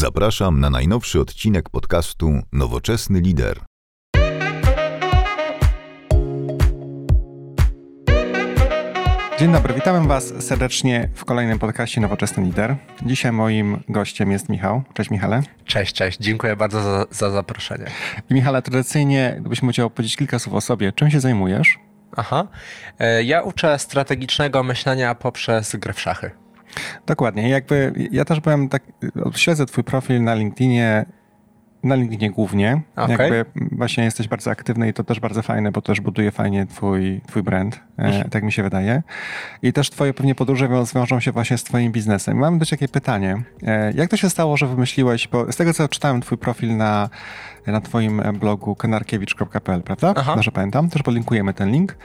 Zapraszam na najnowszy odcinek podcastu Nowoczesny Lider. Dzień dobry, witam Was serdecznie w kolejnym podcaście Nowoczesny Lider. Dzisiaj moim gościem jest Michał. Cześć Michale. Cześć, cześć. Dziękuję bardzo za, za zaproszenie. Michale, tradycyjnie gdybyśmy chciał powiedzieć kilka słów o sobie. Czym się zajmujesz? Aha. E, ja uczę strategicznego myślenia poprzez grę w szachy. Dokładnie. Jakby ja też byłem tak, śledzę twój profil na LinkedInie, na LinkedInie głównie. Okay. Jakby właśnie jesteś bardzo aktywny i to też bardzo fajne, bo też buduje fajnie twój, twój brand, e, tak mi się wydaje. I też twoje pewnie podróże zwiążą się właśnie z twoim biznesem. Mam do ciebie pytanie. E, jak to się stało, że wymyśliłeś, bo z tego co czytałem twój profil na na twoim blogu kanarkiewicz.pl, prawda? Aha. Dobrze pamiętam. Też podlinkujemy ten link.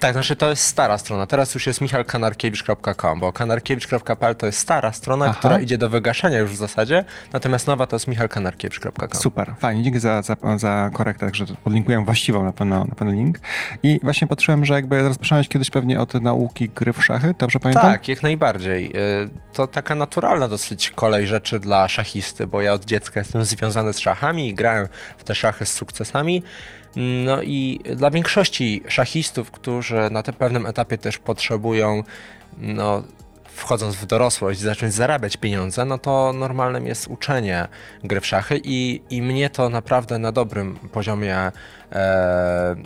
Tak, znaczy to jest stara strona. Teraz już jest michalkanarkiewicz.com, bo kanarkiewicz.pl to jest stara strona, Aha. która idzie do wygaszenia już w zasadzie, natomiast nowa to jest michalkanarkiewicz.com. Super, fajnie. Dzięki za, za, za korektę, że podlinkuję właściwą na pewno, na pewno link. I właśnie patrzyłem, że jakby rozpoczynałeś kiedyś pewnie od nauki gry w szachy, dobrze pamiętam? Tak, jak najbardziej. Y, to taka naturalna dosyć kolej rzeczy dla szachisty, bo ja od dziecka jestem związany z szachami i grałem w te szachy z sukcesami. No i dla większości szachistów, którzy na tym pewnym etapie też potrzebują, no, wchodząc w dorosłość, zacząć zarabiać pieniądze, no to normalnym jest uczenie gry w szachy i, i mnie to naprawdę na dobrym poziomie e,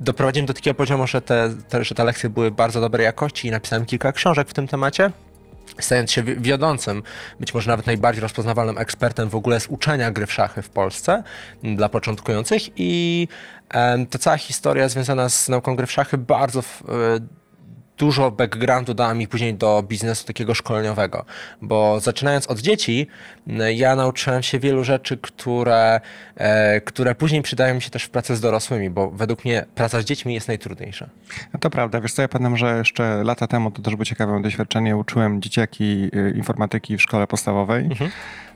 doprowadziłem do takiego poziomu, że te, te, że te lekcje były bardzo dobrej jakości i napisałem kilka książek w tym temacie stając się wiodącym, być może nawet najbardziej rozpoznawalnym ekspertem w ogóle z uczenia gry w szachy w Polsce dla początkujących i ta cała historia związana z nauką gry w szachy bardzo e, dużo backgroundu dała mi później do biznesu takiego szkoleniowego, bo zaczynając od dzieci, ja nauczyłem się wielu rzeczy, które, e, które później przydają mi się też w pracy z dorosłymi, bo według mnie praca z dziećmi jest najtrudniejsza. No to prawda. Wiesz co, ja pamiętam, że jeszcze lata temu to też było ciekawe doświadczenie. Uczyłem dzieciaki y, informatyki w szkole podstawowej. Mhm.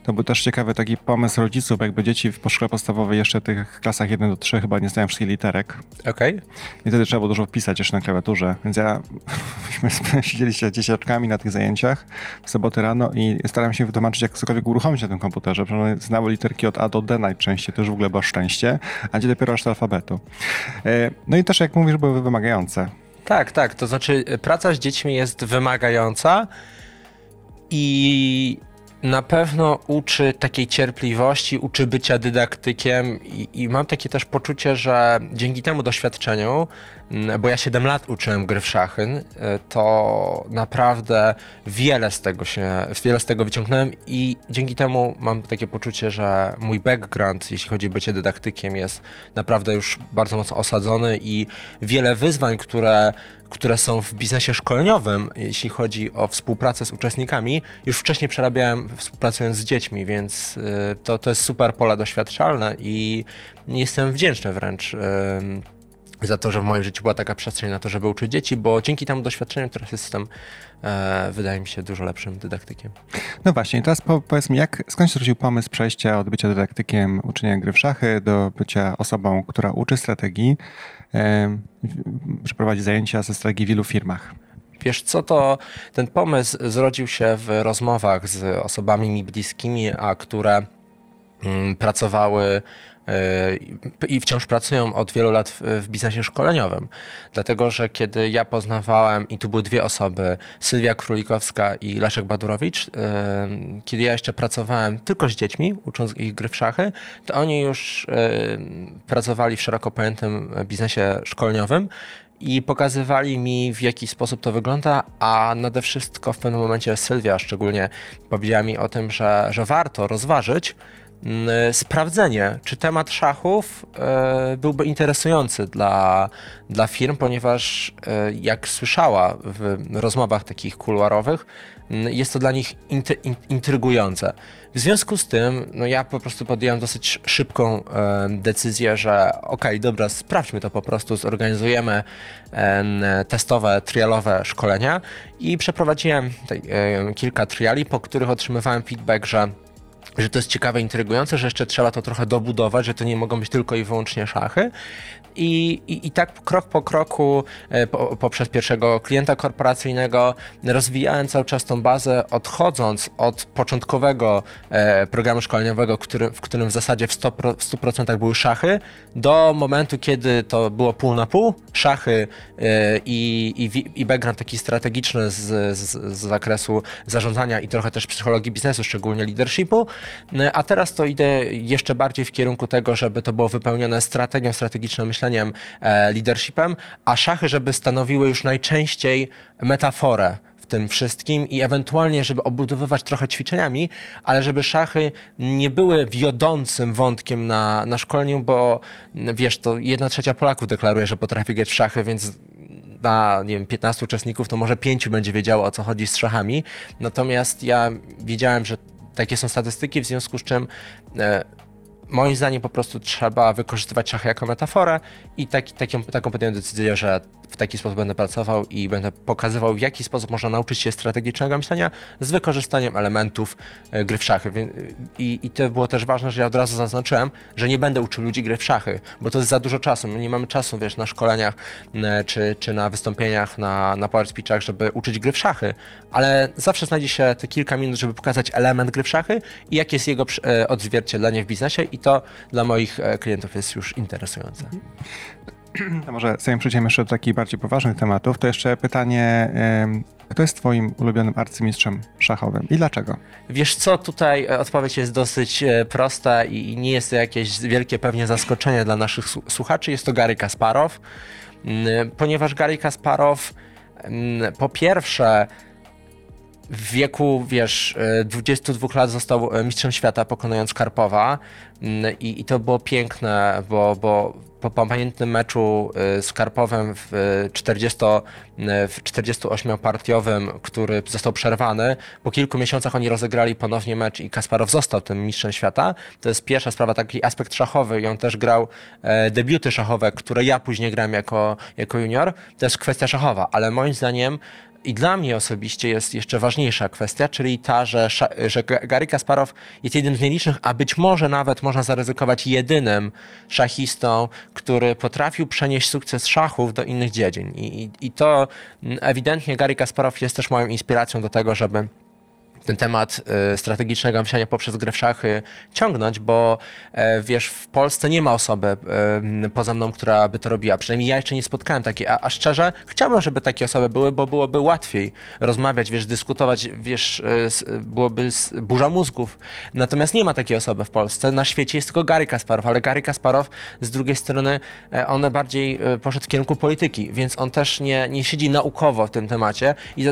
To był też ciekawy taki pomysł rodziców, jakby dzieci w szkole podstawowej jeszcze w tych klasach 1 do 3 chyba nie znają wszystkich literek. Okej. Okay. I wtedy trzeba było dużo wpisać jeszcze na klawiaturze. Więc ja, myśmy siedzieli się dzieciaczkami na tych zajęciach w sobotę rano i starałem się wytłumaczyć, jak cokolwiek uruchomić na tym komputerze. Przecież znały literki od A do D najczęściej, to już w ogóle było szczęście, a gdzie dopiero aż alfabetu. E, no i też, jak mówisz, były wymagające. Tak, tak. To znaczy, praca z dziećmi jest wymagająca i na pewno uczy takiej cierpliwości, uczy bycia dydaktykiem i, i, mam takie też poczucie, że dzięki temu doświadczeniu, bo ja 7 lat uczyłem gry w szachy, y, to naprawdę wiele z tego się, wiele z tego wyciągnąłem i dzięki temu mam takie poczucie, że mój background, jeśli chodzi o bycie dydaktykiem, jest naprawdę już bardzo mocno osadzony i wiele wyzwań, które które są w biznesie szkoleniowym, jeśli chodzi o współpracę z uczestnikami, już wcześniej przerabiałem współpracując z dziećmi, więc y, to, to jest super pole doświadczalne i jestem wdzięczny wręcz za to, że w moim życiu była taka przestrzeń na to, żeby uczyć dzieci, bo dzięki temu doświadczeniu teraz jestem, e, wydaje mi się, dużo lepszym dydaktykiem. No właśnie, teraz po, powiedz mi, jak, skąd się pomysł przejścia od bycia dydaktykiem, uczenia gry w szachy do bycia osobą, która uczy strategii, e, przeprowadzi zajęcia ze strategii w wielu firmach? Wiesz co, to ten pomysł zrodził się w rozmowach z osobami mi bliskimi, a które mm, pracowały i wciąż pracują od wielu lat w, biznesie szkoleniowym. Dlatego, że kiedy ja poznawałem, i tu były dwie osoby, Sylwia Królikowska i Leszek Badurowicz, yy, kiedy ja jeszcze pracowałem tylko z dziećmi, ucząc ich gry w szachy, to oni już yy, pracowali w szeroko pojętym biznesie szkoleniowym i pokazywali mi, w jaki sposób to wygląda, a nade wszystko w pewnym momencie Sylwia szczególnie powiedziała mi o tym, że, że warto rozważyć, sprawdzenie, czy temat szachów e, byłby interesujący dla, dla firm, ponieważ e, jak słyszała w rozmowach takich kuluarowych, mm, jest to dla nich intrygujące. W związku z tym, no ja po prostu podjąłem dosyć szybką e, decyzję, że okej, okay, dobra, sprawdźmy to po prostu, zorganizujemy testowe, trialowe szkolenia i przeprowadziłem kilka triali, po których otrzymywałem feedback, że że to jest ciekawe, intrygujące, że jeszcze trzeba to trochę dobudować, że to nie mogą być tylko i wyłącznie szachy. I, i, i tak krok po kroku, e, po, poprzez pierwszego klienta korporacyjnego, rozwijałem cały czas tą bazę, odchodząc od początkowego e, programu szkoleniowego, który, w którym w zasadzie w 100%, w 100% były szachy, do momentu, kiedy to było pół na pół, szachy e, i, i, i background taki strategiczny z, z, z zakresu zarządzania i trochę też psychologii biznesu, szczególnie leadershipu. A teraz to idę jeszcze bardziej w kierunku tego, żeby to było wypełnione strategią, strategicznym myśleniem, e, leadershipem, a szachy, żeby stanowiły już najczęściej metaforę w tym wszystkim i ewentualnie, żeby obudowywać trochę ćwiczeniami, ale żeby szachy nie były wiodącym wątkiem na, na szkoleniu, bo wiesz, to jedna trzecia Polaków deklaruje, że potrafi grać w szachy, więc na nie wiem, 15 uczestników, to może 5 będzie wiedziało o co chodzi z szachami. Natomiast ja wiedziałem, że takie są statystyki, w związku z czym e, moim zdaniem po prostu trzeba wykorzystywać szachy jako metaforę i taki, taką, taką podjąłem decyzję, że w taki sposób będę pracował i będę pokazywał, w jaki sposób można nauczyć się strategicznego myślenia z wykorzystaniem elementów e, gry w szachy. I, I to było też ważne, że ja od razu zaznaczyłem, że nie będę uczył ludzi gry w szachy, bo to jest za dużo czasu. My nie mamy czasu, wiesz, na szkoleniach czy, czy na wystąpieniach, na, na power speechach, żeby uczyć gry w szachy, ale zawsze znajdzie się te kilka minut, żeby pokazać element gry w szachy i jakie jest jego e, odzwierciedlenie w biznesie i to dla moich e, klientów jest już interesujące. To może zanim przejdziemy jeszcze do takich bardziej poważnych tematów, to jeszcze pytanie, kto jest twoim ulubionym arcymistrzem szachowym i dlaczego? Wiesz co, tutaj e, odpowiedź jest dosyć e, prosta i nie jest to jakieś wielkie pewnie zaskoczenie dla naszych słuchaczy. Jest to Gary Kasparow, mm, ponieważ Gary Kasparow mm, po pierwsze w wieku, wiesz, 22 lat został mistrzem świata, pokonując Karpowa mm, i, i to było piękne, bo, bo po pamiętnym meczu y, z Karpowem w, 40, y, w 48-partiowym, który został przerwany, po kilku miesiącach oni rozegrali ponownie mecz i Kasparow został tym mistrzem świata. To jest pierwsza sprawa, taki aspekt szachowy i on też grał e, debiuty szachowe, które ja później grałem jako, jako junior. To jest kwestia szachowa, ale moim zdaniem i dla mnie osobiście jest jeszcze ważniejsza kwestia, czyli ta, że, że Gary Kasparow jest jednym z nielicznych, a być może nawet można zaryzykować jedynym szachistą, który potrafił przenieść sukces szachów do innych dziedzin. I, i, i to ewidentnie Gary Kasparow jest też moją inspiracją do tego, żeby ten temat e, strategicznego myślenia poprzez grę w szachy ciągnąć, bo e, wiesz, w Polsce nie ma osoby e, poza mną, która by to robiła. Przynajmniej ja jeszcze nie spotkałem takiej, a, a szczerze chciałbym, żeby takie osoby były, bo byłoby łatwiej rozmawiać, wiesz, dyskutować, wiesz, byłoby burza mózgów. Natomiast nie ma takiej osoby w Polsce. Na świecie jest tylko Gary Kasparow, ale Gary Kasparow z drugiej strony on bardziej poszedł w kierunku polityki, więc on też nie, nie siedzi naukowo w tym temacie i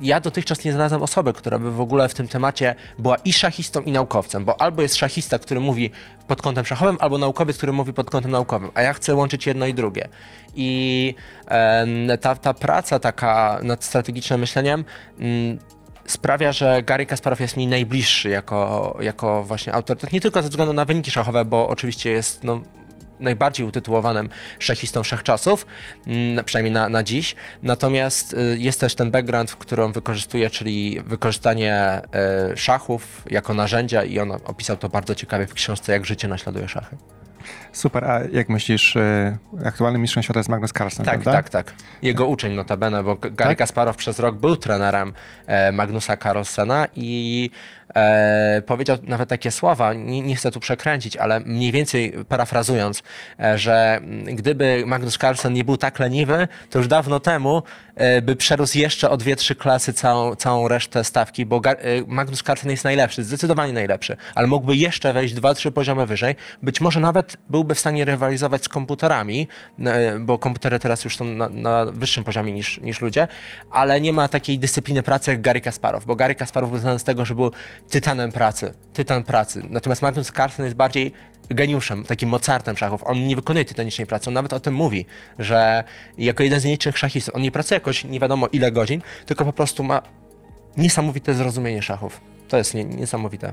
ja dotychczas nie znalazłem osoby, która by w ogóle w tym temacie była i szachistą, i naukowcem, bo albo jest szachista, który mówi pod kątem szachowym, albo naukowiec, który mówi pod kątem naukowym, a ja chcę łączyć jedno i drugie. I ta, ta praca taka nad strategicznym myśleniem m, sprawia, że Gary Kasparow jest mi najbliższy jako, jako właśnie autorytet, nie tylko ze względu na wyniki szachowe, bo oczywiście jest no, najbardziej utytułowanym szachistą wszechczasów, mm, przynajmniej na, na dziś. Natomiast y, jest też ten background, którą wykorzystuje, czyli wykorzystanie y, szachów jako narzędzia i on opisał to bardzo ciekawie w książce Jak życie naśladuje szachy. Super, a jak myślisz, y, aktualnym mistrzem świata jest Magnus Carlsen, Tak, prawda? tak, tak. Jego uczeń notabene, bo Gary tak? Kasparow przez rok był trenerem e, Magnusa Carlsena i e, powiedział nawet takie słowa, nie, nie, chcę tu przekręcić, ale mniej więcej parafrazując, e, że gdyby Magnus Carlsen nie był tak leniwy, to już dawno temu e, by przerósł jeszcze o dwie, trzy klasy całą, całą resztę stawki, bo e, Magnus Carlsen jest najlepszy, zdecydowanie najlepszy, ale mógłby jeszcze wejść dwa, trzy poziomy wyżej, być może nawet byłby w stanie rywalizować z komputerami, e, bo komputery teraz już są na, na wyższym poziomie niż, niż ludzie, ale nie ma takiej dyscypliny pracy jak Gary Kasparow, bo Gary Kasparow był znany z tego, że był tytanem pracy, tytan pracy. Natomiast Magnus Carlsen jest bardziej geniuszem, takim Mozartem szachów. On nie wykonuje tytanicznej pracy, on nawet o tym mówi, że jako jeden z nielicznych szachistów, on nie pracuje jakoś nie wiadomo ile godzin, tylko po prostu ma niesamowite zrozumienie szachów. To jest nie, niesamowite.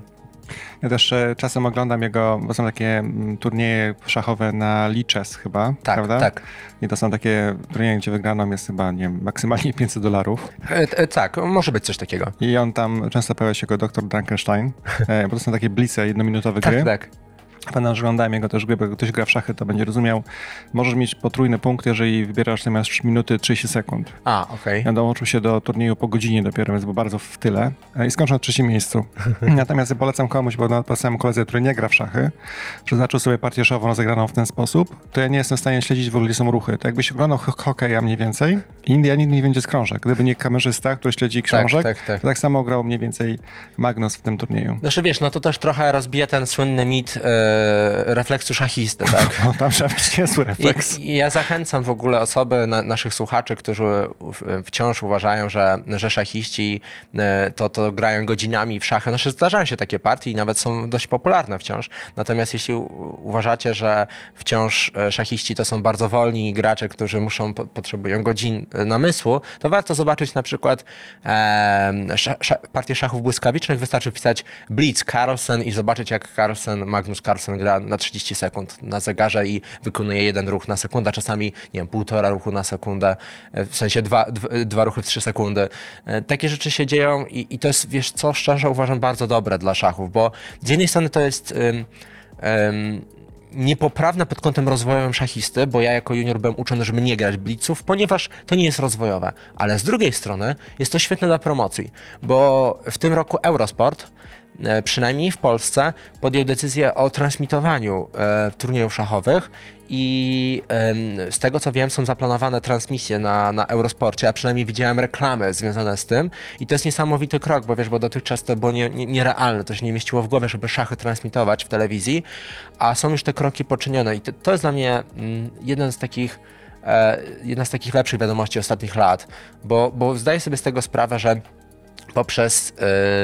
Ja też e, czasem oglądam jego, bo są takie mm, turnieje szachowe na Lichess chyba, Tak, prawda? tak. I to są takie turnieje, gdzie wygraną jest chyba, nie wiem, maksymalnie 500 dolarów. E, e, tak, może być coś takiego. I on tam, często pojawia się go dr Frankenstein, e, bo to są takie blice, jednominutowe gry. Tak, tak. Pamiętam, że oglądałem jego też gry, bo ktoś gra w szachy, to będzie rozumiał. Możesz mieć potrójny punkt, jeżeli wybierasz zamiast minuty 30 sekund. A, okej. Ja dołączył się do turnieju po godzinie dopiero, więc był bardzo w tyle e, i skończył na trzecim miejscu. Natomiast ja polecam komuś, bo polecam koledze, który nie gra w szachy, przeznaczył sobie partię szachową rozegraną w ten sposób, to ja nie jestem w stanie śledzić w ogóle, gdzie są ruchy. To jakbyś oglądał ho- hokeja mniej więcej, India nigdy nie będzie z krążek. Gdyby nie kamerzysta, który śledzi książek, tak, tak. to tak samo grał mniej więcej Magnus w tym turnieju. Znaczy wiesz, no to też trochę rozbija ten słynny mit e, refleksu szachisty, tak? No, tam mieć niezły refleks. I, I ja zachęcam w ogóle osoby, na, naszych słuchaczy, którzy wciąż uważają, że, że szachiści e, to, to grają godzinami w szachy. Znaczy zdarzają się takie partie i nawet są dość popularne wciąż. Natomiast jeśli uważacie, że wciąż e, szachiści to są bardzo wolni gracze, którzy muszą, po, potrzebują godzin e, namysłu, to warto zobaczyć na przykład e, sza, sza, partię szachów błyskawicznych. Wystarczy wpisać Blitz Carlsen i zobaczyć, jak Carlsen, Magnus Carlsen gra na 30 sekund na zegarze i wykonuje jeden ruch na sekundę, czasami nie wiem, półtora ruchu na sekundę, e, w sensie dwa, dwa, dwa ruchy w trzy sekundy. E, Takie rzeczy się dzieją i, i to jest, wiesz co, szczerze uważam bardzo dobre dla szachów, bo z jednej strony to jest... ym, ym, niepoprawne pod kątem rozwojowym szachisty, bo ja jako junior byłem uczony, żeby nie grać blitzów, ponieważ to nie jest rozwojowe. Ale z drugiej strony jest to świetne dla promocji, bo w tym roku Eurosport e, przynajmniej w Polsce, podjął decyzję o transmitowaniu e, turniejów szachowych i z tego co wiem są zaplanowane transmisje na, na Eurosporcie, a przynajmniej widziałem reklamy związane z tym i to jest niesamowity krok, bo wiesz, bo dotychczas to było nie, nie, nierealne, to się nie mieściło w głowie, żeby szachy transmitować w telewizji, a są już te kroki poczynione i to, to jest dla mnie mm, jeden z takich e, jedna z takich lepszych wiadomości ostatnich lat, bo, bo zdaję sobie z tego sprawę, że poprzez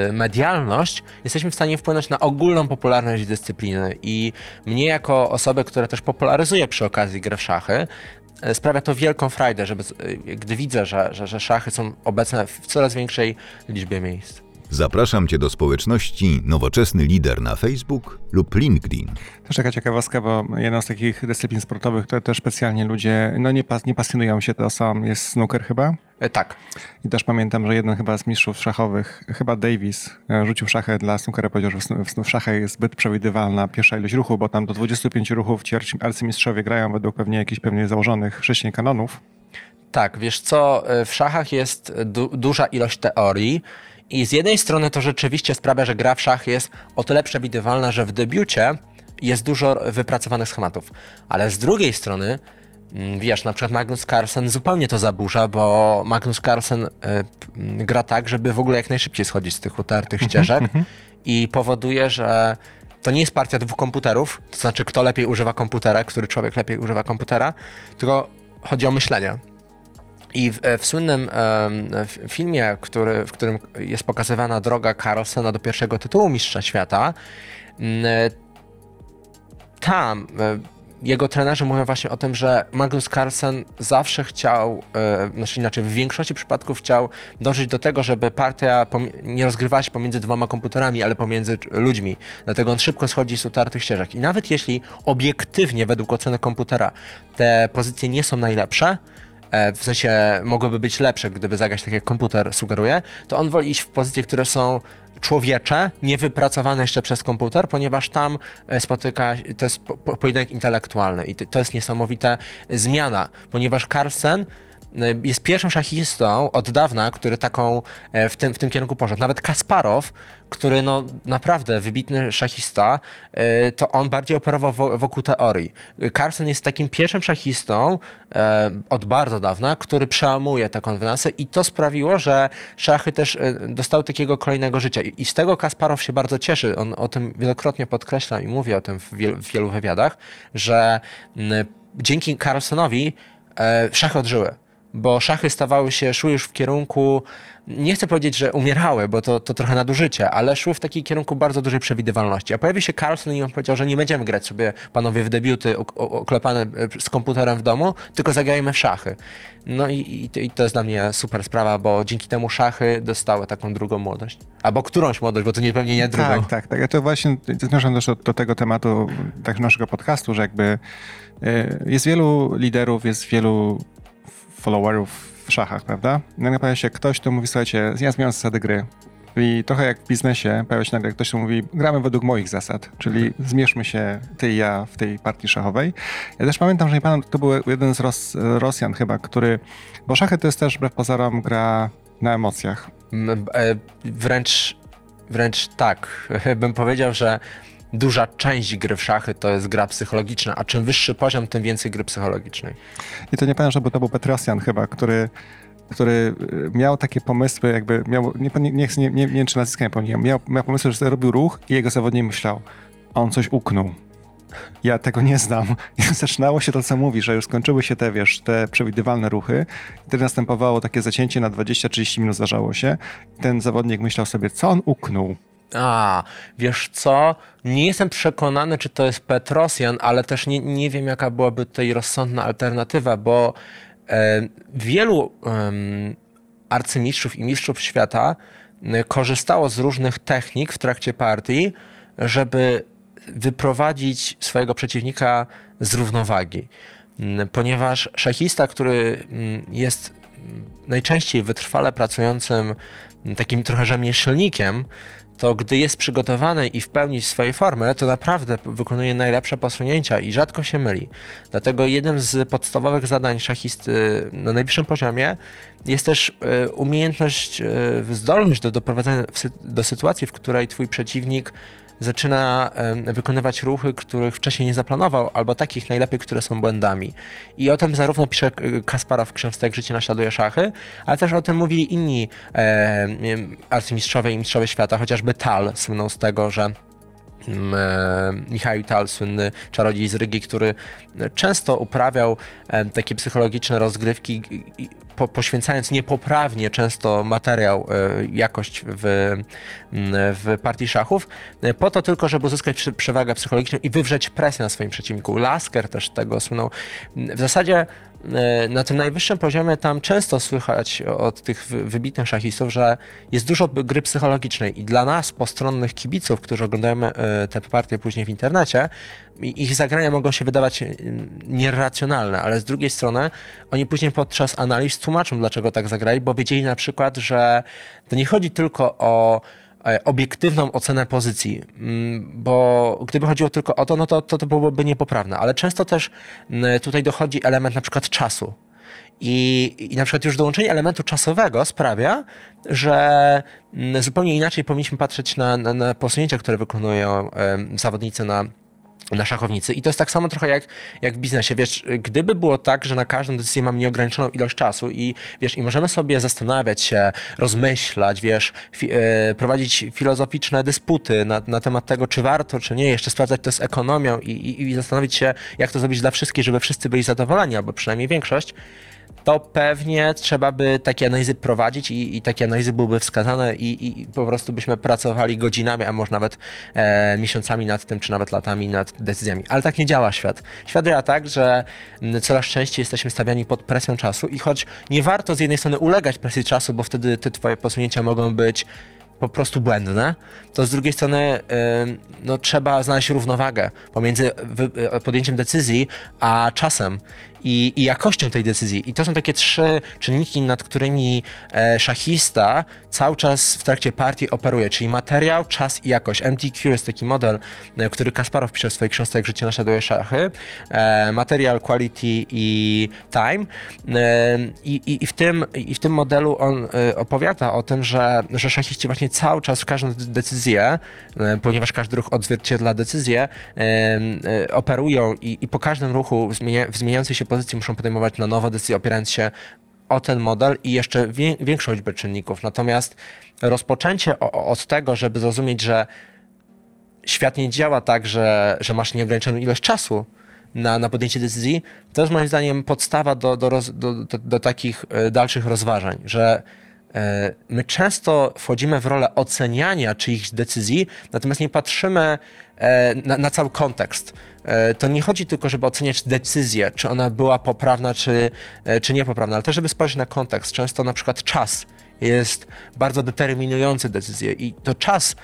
y, medialność jesteśmy w stanie wpłynąć na ogólną popularność dyscypliny i mnie jako osobę, która też popularyzuje przy okazji grę w szachy, y, sprawia to wielką frajdę, żeby, y, gdy widzę, że, że, że szachy są obecne w coraz większej liczbie miejsc. Zapraszam Cię do społeczności Nowoczesny Lider na Facebook lub LinkedIn. Też taka ciekawostka, bo jedną z takich dyscyplin sportowych, które też specjalnie ludzie no nie, pas, nie pasjonują się to są, jest snooker chyba. Y, tak, I też pamiętam, że jeden chyba z mistrzów szachowych, chyba Davis, e, rzucił szachę dla snookera, powiedział, że w, w, szachach jest zbyt przewidywalna pierwsza ilość ruchu, bo tam do 25 ruchów ci arcy- arcymistrzowie grają według pewnie jakichś pewnie założonych wcześniej kanonów. Tak, wiesz co, y, w szachach jest du duża ilość teorii i z jednej strony to rzeczywiście sprawia, że gra w szach jest o tyle przewidywalna, że w debiucie jest dużo wypracowanych schematów, ale z drugiej strony mm, Wiesz, na przykład Magnus Carlsen zupełnie to zaburza, bo Magnus Carlsen y, gra tak, żeby w ogóle jak najszybciej schodzić z tych utartych ścieżek i powoduje, że to nie jest partia dwóch komputerów, to znaczy kto lepiej używa komputera, który człowiek lepiej używa komputera, tylko chodzi o myślenie. I w, w słynnym w filmie, który, w którym jest pokazywana droga Carlsena do pierwszego tytułu Mistrza Świata, m, tam e, jego trenerzy mówią właśnie o tym, że Magnus Carlsen zawsze chciał, e, znaczy inaczej, w większości przypadków chciał dążyć do tego, żeby partia nie rozgrywała się pomiędzy dwoma komputerami, ale pomiędzy ludźmi. Dlatego on szybko schodzi z utartych ścieżek. I nawet jeśli obiektywnie, według oceny komputera, te pozycje nie są najlepsze, e, w sensie mogłyby być lepsze, gdyby zagrać tak jak komputer sugeruje, to on woli iść w pozycje, które są człowiecze, niewypracowane jeszcze przez komputer, ponieważ tam e, spotyka, to jest po- po- pojedynek intelektualny. I to- jest niesamowita zmiana, ponieważ Carlsen e, jest pierwszym szachistą od dawna, który taką e, w tym, w tym kierunku poszedł. Nawet Kasparow, który no naprawdę wybitny szachista, e, to on bardziej operował wo- wokół teorii. Carlsen jest takim pierwszym szachistą e, od bardzo dawna, który przełamuje te konwenansje i to sprawiło, że szachy też e, dostały takiego kolejnego życia. I, z tego Kasparow się bardzo cieszy. On o tym wielokrotnie podkreśla i mówi o tym w, wiel, w wielu wywiadach, że dzięki Carlsenowi e, szachy odżyły. Bo szachy stawały się, szły już w kierunku, nie chcę powiedzieć, że umierały, bo to, to trochę nadużycie, ale szły w takim kierunku bardzo dużej przewidywalności. A pojawił się Carlson i on powiedział, że nie będziemy grać sobie, panowie, w debiuty oklepane e, z komputerem w domu, tylko zagrajmy w szachy. No i, i, i to jest dla mnie super sprawa, bo dzięki temu szachy dostały taką drugą młodość. Albo którąś młodość, bo to nie pewnie nie drugą. Tak, tak, tak. Ja to właśnie zmierzam też do, do tego tematu tak naszego podcastu, że jakby e, jest wielu liderów, jest wielu followerów w szachach, prawda? Nagle pojawia się ktoś, kto mówi, słuchajcie, ja zmieniam zasady gry. I trochę jak w biznesie pojawia się nagle ktoś, kto mówi, gramy według moich zasad, czyli zmierzmy się ty i ja w tej partii szachowej. Ja też pamiętam, że nie pamiętam, to był jeden z Ros Rosjan chyba, który, bo szachy to jest też wbrew pozorom gra na emocjach. E, wręcz, wręcz tak. Bym powiedział, że duża część gry w szachy to jest gra psychologiczna, a czym wyższy poziom, tym więcej gry psychologicznej. I to nie pamiętam, że to był Petrosjan chyba, który który y, miał takie pomysły, jakby miał, nie, nie, nie, nie, nie wiem czy nazwiska nie pomyliłem, miał, miał pomysły, że robił ruch i jego zawodnik myślał, on coś uknął. Ja tego nie znam. Zaczynało się to, co mówi, że już skończyły się te, wiesz, te przewidywalne ruchy. I wtedy następowało takie zacięcie na 20-30 minut zdarzało się. I ten zawodnik myślał sobie, co on uknął. A, wiesz co? Nie jestem przekonany, czy to jest Petrosjan, ale też nie, nie wiem, jaka byłaby tutaj rozsądna alternatywa, bo e, wielu e, arcymistrzów i mistrzów świata e, korzystało z różnych technik w trakcie partii, żeby wyprowadzić swojego przeciwnika z równowagi. Ponieważ szachista, który jest najczęściej wytrwale pracującym takim trochę rzemieślnikiem, to gdy jest przygotowany i w pełni swojej formy, to naprawdę wykonuje najlepsze posunięcia i rzadko się myli. Dlatego jednym z podstawowych zadań szachisty na najwyższym poziomie jest też e, umiejętność, e, zdolność do doprowadzenia do sytuacji, w której twój przeciwnik zaczyna wykonywać ruchy, których wcześniej nie zaplanował, albo takich najlepiej, które są błędami. I o tym zarówno pisze Kasparow w książce Jak życie naśladuje szachy, ale też o tym mówili inni e, arcymistrzowie i mistrzowie świata, chociażby Tal słynął z tego, że e, Michał Tal, słynny czarodziej z Rygi, który często uprawiał takie psychologiczne rozgrywki po, poświęcając niepoprawnie często materiał, e, jakość w, w partii szachów, e, po to tylko, żeby uzyskać przewagę psychologiczną i wywrzeć presję na swoim przeciwniku. Lasker też tego słynął. W zasadzie e, na tym najwyższym poziomie tam często słychać od tych wybitnych szachistów, że jest dużo gry psychologicznej. I dla nas, postronnych kibiców, którzy oglądają te partie później w internecie, ich zagrania mogą się wydawać nieracjonalne, ale z drugiej strony oni później podczas analiz tłumaczą, dlaczego tak zagrali, bo wiedzieli na przykład, że to nie chodzi tylko o e, obiektywną ocenę pozycji, mm, bo gdyby chodziło tylko o to, no to, to, to byłoby niepoprawne, ale często też mm, tutaj dochodzi element na przykład czasu. I, I na przykład już dołączenie elementu czasowego sprawia, że mm, zupełnie inaczej powinniśmy patrzeć na, na, na posunięcia, które wykonują zawodnicy na na szachownicy. I to jest tak samo trochę jak, jak w biznesie. Wiesz, gdyby było tak, że na każdą decyzję mamy nieograniczoną ilość czasu i wiesz, i możemy sobie zastanawiać się, rozmyślać, wiesz, fi, e, prowadzić filozoficzne dysputy na, na temat tego, czy warto, czy nie, jeszcze sprawdzać to z ekonomią i, i, i zastanowić się, jak to zrobić dla wszystkich, żeby wszyscy byli zadowoleni, albo przynajmniej większość, to pewnie trzeba by takie analizy prowadzić i, i takie analizy byłyby wskazane i, i, po prostu byśmy pracowali godzinami, a może nawet e, miesiącami nad tym, czy nawet latami nad decyzjami. Ale tak nie działa świat. Świat działa tak, że coraz częściej jesteśmy stawiani pod presją czasu i choć nie warto z jednej strony ulegać presji czasu, bo wtedy te twoje posunięcia mogą być po prostu błędne, to z drugiej strony no, trzeba znaleźć równowagę pomiędzy e, podjęciem decyzji a czasem i, i jakością tej decyzji. I to są takie trzy czynniki, nad którymi e, szachista cały czas w trakcie partii operuje, czyli materiał, czas i jakość. MTQ jest taki model, e, który Kasparow pisze w swojej książce Jak życie naśladuje szachy. E, material, quality i time. E, i, i, w tym, I w tym modelu on e, opowiada o tym, że, że szachiści właśnie cały czas w każdą decyzję, e, ponieważ każdy ruch odzwierciedla decyzję, operują i, i po każdym ruchu w, zmienia, zmieniającej się pozycji muszą podejmować na nowo decyzje, opierając się o ten model i jeszcze większą liczbę czynników. Natomiast rozpoczęcie od tego, żeby zrozumieć, że świat nie działa tak, że, że masz nieograniczoną ilość czasu, na, na podjęcie decyzji, to jest moim zdaniem podstawa do, do, roz, do, do, do takich e, dalszych rozważań, że my często wchodzimy w rolę oceniania czyichś decyzji, natomiast nie patrzymy e, na, na cały kontekst. To nie chodzi tylko, żeby oceniać decyzję, czy ona była poprawna, czy, czy niepoprawna, ale też, żeby spojrzeć na kontekst. Często na przykład czas jest bardzo determinujący decyzję i to czas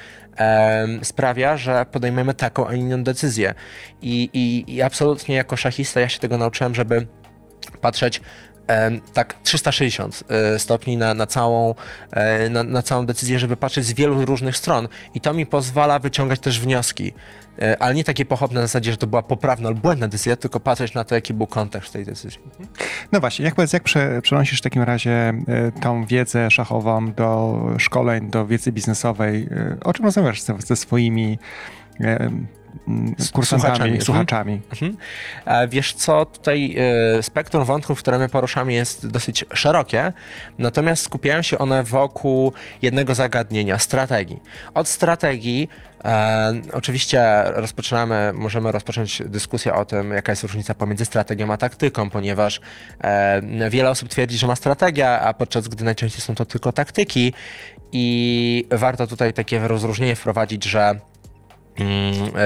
sprawia, że podejmiemy taką, a inną decyzję. I, i, I absolutnie jako szachista ja się tego nauczyłem, żeby patrzeć tak 360 e, stopni na, na, całą, e, na, na, całą decyzję, żeby patrzeć z wielu różnych stron. I to mi pozwala wyciągać też wnioski. E, ale nie takie pochopne na zasadzie, że to była poprawna lub błędna decyzja, tylko patrzeć na to, jaki był kontekst tej decyzji. No właśnie, jak, jak prze, przenosisz w takim razie tą wiedzę szachową do szkoleń, do wiedzy biznesowej? O czym rozmawiasz ze, ze swoimi kursantami, słuchaczami. słuchaczami. Mhm. mhm. Wiesz co, tutaj e, spektrum wątków, które my poruszamy jest dosyć szerokie, natomiast skupiają się one wokół jednego zagadnienia, strategii. Od strategii E, oczywiście rozpoczynamy, możemy rozpocząć dyskusję o tym, jaka jest różnica pomiędzy strategią a taktyką, ponieważ e, wiele osób twierdzi, że ma strategia, a podczas gdy najczęściej są to tylko taktyki i warto tutaj takie rozróżnienie wprowadzić, że Mm, e,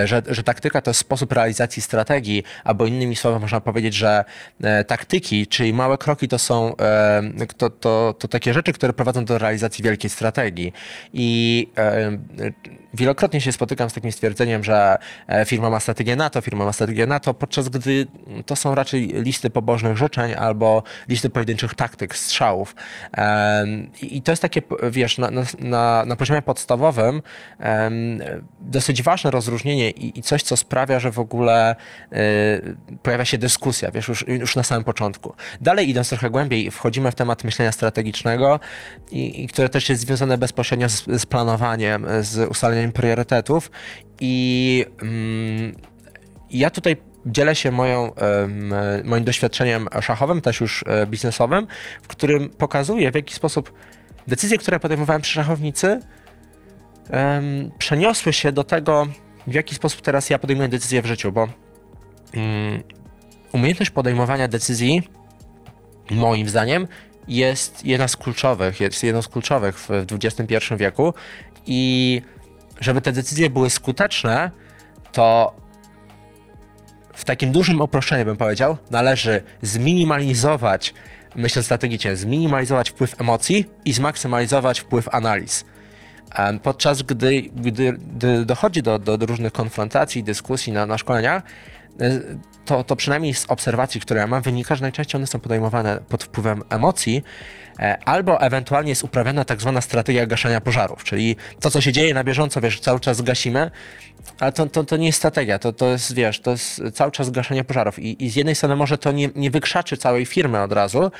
że, że taktyka to jest sposób realizacji strategii, albo innymi słowy można powiedzieć, że e, taktyki, czyli małe kroki to są e, to, to, to takie rzeczy, które prowadzą do realizacji wielkiej strategii. I wielokrotnie się spotykam z takim stwierdzeniem, że firma ma strategię NATO, firma ma strategię NATO, podczas gdy to są raczej listy pobożnych życzeń albo listy pojedynczych taktyk, strzałów. I to jest takie, wiesz, na, na, na poziomie podstawowym dosyć ważne, rozróżnienie i, i coś, co sprawia, że w ogóle y, pojawia się dyskusja, wiesz, już, już na samym początku. Dalej idąc trochę głębiej, wchodzimy w temat myślenia strategicznego, i, i które też jest związane bezpośrednio z, z planowaniem, z ustaleniem priorytetów i mm, ja tutaj dzielę się moją, moim doświadczeniem szachowym, też już e, biznesowym, w którym pokazuję, w jaki sposób decyzje, które podejmowałem przy szachownicy, przeniosły się do tego, w jaki sposób teraz ja podejmuję decyzje w życiu, bo um, umiejętność podejmowania decyzji, moim zdaniem, jest jedna z kluczowych, jest jedną z kluczowych w XXI wieku i żeby te decyzje były skuteczne, to w takim dużym uproszczeniu bym powiedział, należy zminimalizować, myślę strategicznie, zminimalizować wpływ emocji i zmaksymalizować wpływ analiz. Podczas gdy, gdy, gdy dochodzi do, do, różnych konfrontacji, dyskusji na, na szkoleniach, e, to, to przynajmniej z obserwacji, które ja mam, wynika, że najczęściej one są podejmowane pod wpływem emocji, albo ewentualnie jest uprawiana tak zwana strategia gaszenia pożarów, czyli to, co się dzieje na bieżąco, wiesz, cały czas gasimy, ale to, to, to nie jest strategia, to, to jest, wiesz, to jest cały czas gaszenie pożarów. I, i z jednej strony może to nie, nie wykrzaczy całej firmy od razu,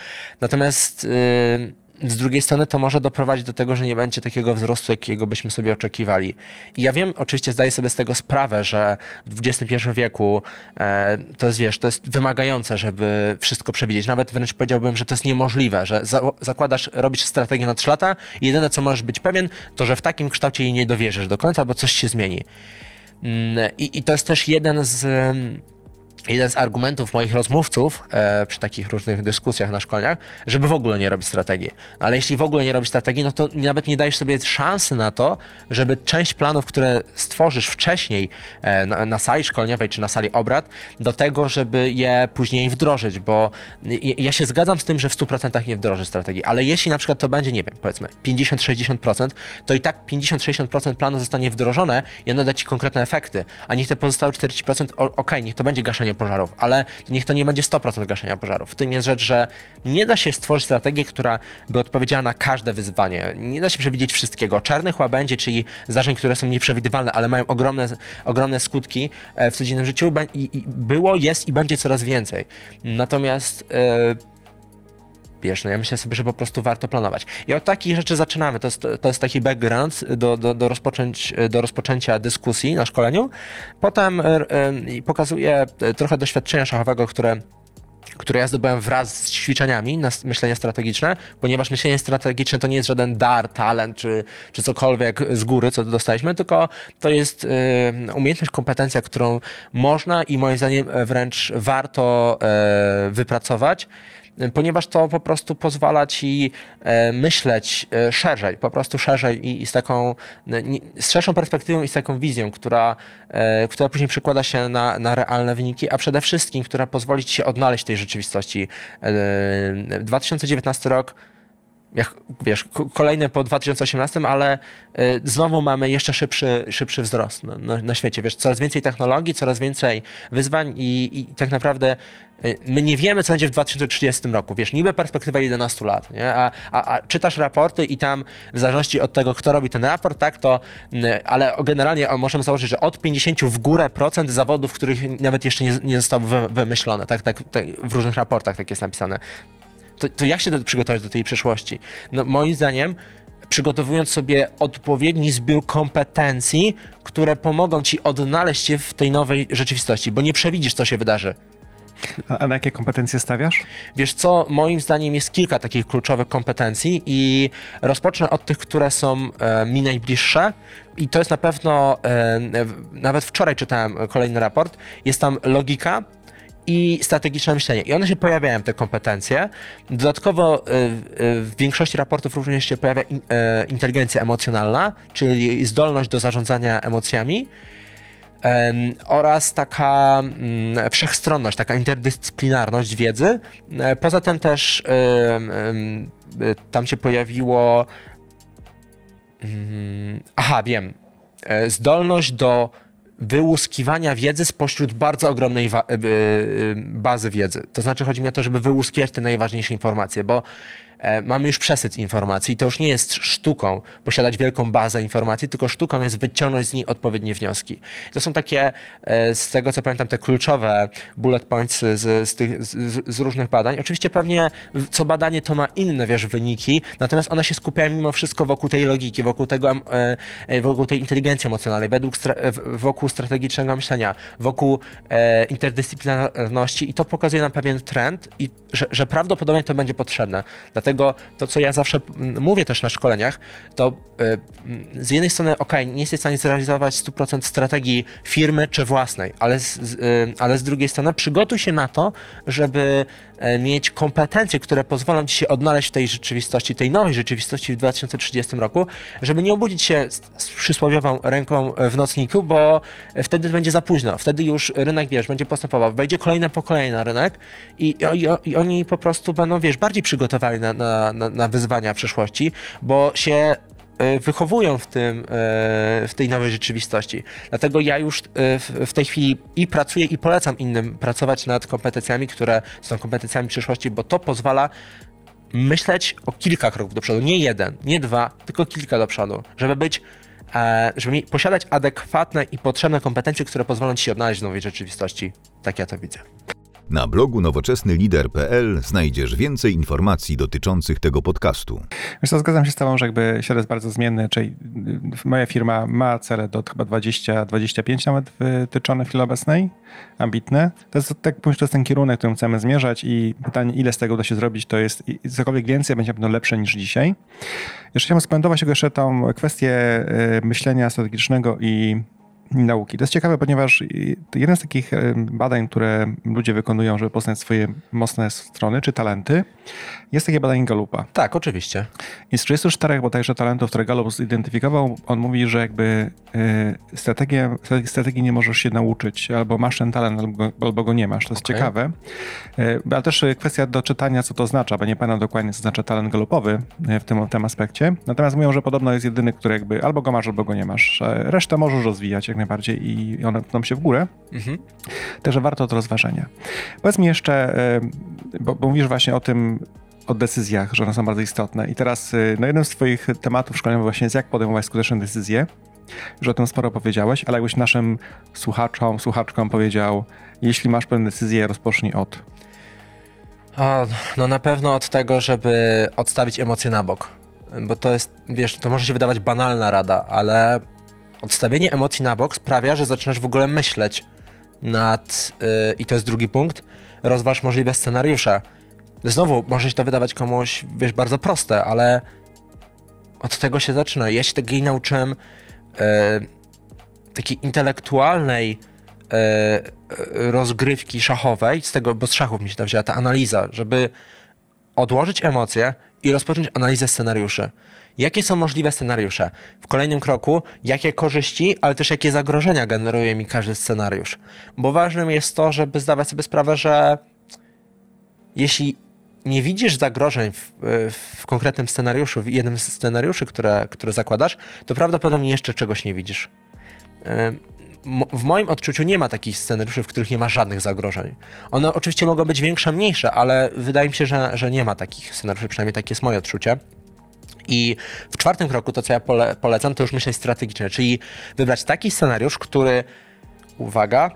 natomiast... Yy, z drugiej strony to może doprowadzić do tego, że nie będzie takiego wzrostu, jakiego byśmy sobie oczekiwali. I ja wiem, oczywiście zdaję sobie z tego sprawę, że w XXI wieku e, to jest, wiesz, to jest wymagające, żeby wszystko przewidzieć. Nawet wręcz powiedziałbym, że to jest niemożliwe, że za, zakładasz, robisz strategię na 3 lata i jedyne, co możesz być pewien, to, że w takim kształcie jej nie dowierzysz do końca, bo coś się zmieni. Mm, I, i to jest też jeden z jeden z argumentów moich rozmówców e, przy takich różnych dyskusjach na szkoleniach, żeby w ogóle nie robić strategii. Ale jeśli w ogóle nie robisz strategii, no to nawet nie dajesz sobie szansy na to, żeby część planów, które stworzysz wcześniej e, na, na, sali szkoleniowej czy na sali obrad, do tego, żeby je później wdrożyć, bo ja się zgadzam z tym, że w 100% nie wdroży strategii, ale jeśli na przykład to będzie, nie wiem, powiedzmy 50-60%, to i tak 50-60% planu zostanie wdrożone i ono da ci konkretne efekty, a niech te pozostałe 40%, ok, niech to będzie gaszenie pożarów, ale niech to nie będzie 100% gaszenia pożarów. W tym jest rzecz, że nie da się stworzyć strategii, która by odpowiedziała na każde wyzwanie. Nie da się przewidzieć wszystkiego. Czarnych łabędzie, czyli zdarzeń, które są nieprzewidywalne, ale mają ogromne, ogromne skutki e, w codziennym życiu, było, jest i będzie coraz więcej. Natomiast yy, wiesz, no ja myślę sobie, że po prostu warto planować. I od takich rzeczy zaczynamy. To jest, to jest taki background do, do, do, rozpoczęć, do rozpoczęcia dyskusji na szkoleniu. Potem e, pokazuję trochę doświadczenia szachowego, które które ja zdobyłem wraz z ćwiczeniami na myślenie strategiczne, ponieważ myślenie strategiczne to nie jest żaden dar, talent czy, czy cokolwiek z góry, co dostaliśmy, tylko to jest umiejętność, kompetencja, którą można i moim zdaniem wręcz warto wypracować ponieważ to po prostu pozwala ci e, myśleć e, szerzej, po prostu szerzej i, z taką, z szerszą perspektywą i z taką wizją, która, e, która później przekłada się na, na realne wyniki, a przede wszystkim, która pozwoli ci się odnaleźć w tej rzeczywistości. 2019 rok jak, wiesz, kolejne po 2018, ale y, znowu mamy jeszcze szybszy, szybszy wzrost na, na, świecie. Wiesz, coraz więcej technologii, coraz więcej wyzwań i, i tak naprawdę y, my nie wiemy, co będzie w 2030 roku. Wiesz, niby perspektywa 11 lat, nie? A, a, a, czytasz raporty i tam w zależności od tego, kto robi ten raport, tak, to, y, ale generalnie możemy założyć, że od 50 w górę procent zawodów, których nawet jeszcze nie, nie zostały wymyślone, tak, tak, tak, w różnych raportach tak jest napisane to, to jak się do, przygotować do tej przyszłości? No, moim zdaniem, przygotowując sobie odpowiedni zbiór kompetencji, które pomogą ci odnaleźć się w tej nowej rzeczywistości, bo nie przewidzisz, co się wydarzy. A na jakie kompetencje stawiasz? Wiesz co, moim zdaniem jest kilka takich kluczowych kompetencji i rozpocznę od tych, które są e, mi najbliższe. I to jest na pewno, e, nawet wczoraj czytałem kolejny raport, jest tam logika, i strategiczne myślenie. I one się pojawiają, te kompetencje. Dodatkowo y, y, w większości raportów również się pojawia y, inteligencja emocjonalna, czyli zdolność do zarządzania emocjami oraz taka mm, wszechstronność, taka interdyscyplinarność wiedzy. E, poza tym też tam się pojawiło. Mm, aha, wiem. E, zdolność do wyłuskiwania wiedzy spośród bardzo ogromnej y, y, bazy wiedzy. To znaczy chodzi mi o to, żeby wyłuskiwać te najważniejsze informacje, bo E, mamy już przesyt informacji. To już nie jest sztuką posiadać wielką bazę informacji, tylko sztuką jest wyciągnąć z niej odpowiednie wnioski. To są takie, e, z tego co pamiętam, te kluczowe bullet points z, z, tych, z, z różnych badań. Oczywiście pewnie co badanie to ma inne, wiesz, wyniki, natomiast one się skupiają mimo wszystko wokół tej logiki, wokół tego, e, wokół tej inteligencji emocjonalnej, według, wokół strategicznego myślenia, wokół interdyscyplinarności i to pokazuje nam pewien trend i że, że prawdopodobnie to będzie potrzebne. Dlatego Dlatego to, co ja zawsze mówię też na szkoleniach, to y, z jednej strony, ok, nie jesteś w stanie zrealizować 100% strategii firmy czy własnej, ale z, y, ale z drugiej strony przygotuj się na to, żeby mieć kompetencje, które pozwolą ci się odnaleźć w tej rzeczywistości, tej nowej rzeczywistości w 2030 roku, żeby nie obudzić się z przysłowiową ręką w nocniku, bo wtedy będzie za późno. Wtedy już rynek, wiesz, będzie postępował. Wejdzie kolejne pokolenie na rynek i, i, i oni po prostu będą, wiesz, bardziej przygotowani na, na, na, wyzwania przyszłości, bo się e, wychowują w, tym, e, w tej nowej rzeczywistości. Dlatego ja już e, w tej chwili i pracuję i polecam innym pracować nad kompetencjami, które są kompetencjami przyszłości, bo to pozwala myśleć o kilka kroków do przodu. Nie jeden, nie dwa, tylko kilka do przodu, żeby być żeby posiadać adekwatne i potrzebne kompetencje, które pozwolą ci się odnaleźć w nowej rzeczywistości. Tak ja to widzę. Na blogu nowoczesnylider.pl znajdziesz więcej informacji dotyczących tego podcastu. Wiesz co, zgadzam się z tobą, że jakby świat jest bardzo zmienny, czyli y, moja firma ma cele do chyba 20-25 nawet wytyczone w chwili obecnej, ambitne. To jest, tak to jest ten kierunek, którym chcemy zmierzać i pytanie, ile z tego da się zrobić, to jest cokolwiek więcej, będzie na pewno lepsze niż dzisiaj. Jeszcze chciałbym skomentować jeszcze tą kwestię y, myślenia strategicznego i nauki. To jest ciekawe, ponieważ jeden z takich badań, które ludzie wykonują, żeby poznać swoje mocne strony czy talenty, jest takie badanie Galupa. Tak, oczywiście. I z 34 bodajże talentów, które Galup zidentyfikował, on mówi, że jakby y, strategię, strategii nie możesz się nauczyć, albo masz ten talent, albo, albo go nie masz. To jest okay. ciekawe. Y, ale też kwestia do czytania, co to oznacza, bo nie pamiętam dokładnie, co znaczy talent galupowy w tym, w tym aspekcie. Natomiast mówią, że podobno jest jedyny, który jakby albo go masz, albo go nie masz. Resztę możesz rozwijać jak najbardziej i one pną się w górę. Mhm. Także warto to rozważenia. Powiedz mi jeszcze, bo, bo mówisz właśnie o tym, o decyzjach, że one są bardzo istotne. I teraz no jednym z Twoich tematów szkoleniowych właśnie jest jak podejmować skuteczne decyzje. Już o tym sporo powiedziałeś, ale jakbyś naszym słuchaczom, słuchaczkom powiedział, jeśli masz pewne decyzje, rozpocznij od. No na pewno od tego, żeby odstawić emocje na bok. Bo to jest, wiesz, to może się wydawać banalna rada, ale odstawienie emocji na bok sprawia, że zaczynasz w ogóle myśleć nad, yy, i to jest drugi punkt, rozważ możliwe scenariusze. Znowu, może się to wydawać komuś, wiesz, bardzo proste, ale od tego się zaczyna. Ja się takiej nauczyłem e, takiej intelektualnej e, rozgrywki szachowej, z tego, bo z szachów mi się ta wzięła ta analiza, żeby odłożyć emocje i rozpocząć analizę scenariuszy. Jakie są możliwe scenariusze? W kolejnym kroku, jakie korzyści, ale też jakie zagrożenia generuje mi każdy scenariusz? Bo ważnym jest to, żeby zdawać sobie sprawę, że jeśli nie widzisz zagrożeń w, w, konkretnym scenariuszu, w jednym z scenariuszy, które, które zakładasz, to prawdopodobnie jeszcze czegoś nie widzisz. W moim odczuciu nie ma takich scenariuszy, w których nie ma żadnych zagrożeń. One oczywiście mogą być większe, mniejsze, ale wydaje mi się, że, że nie ma takich scenariuszy, przynajmniej takie jest moje odczucie. I w czwartym kroku to, co ja pole, polecam, to już myśleć strategicznie, czyli wybrać taki scenariusz, który, uwaga,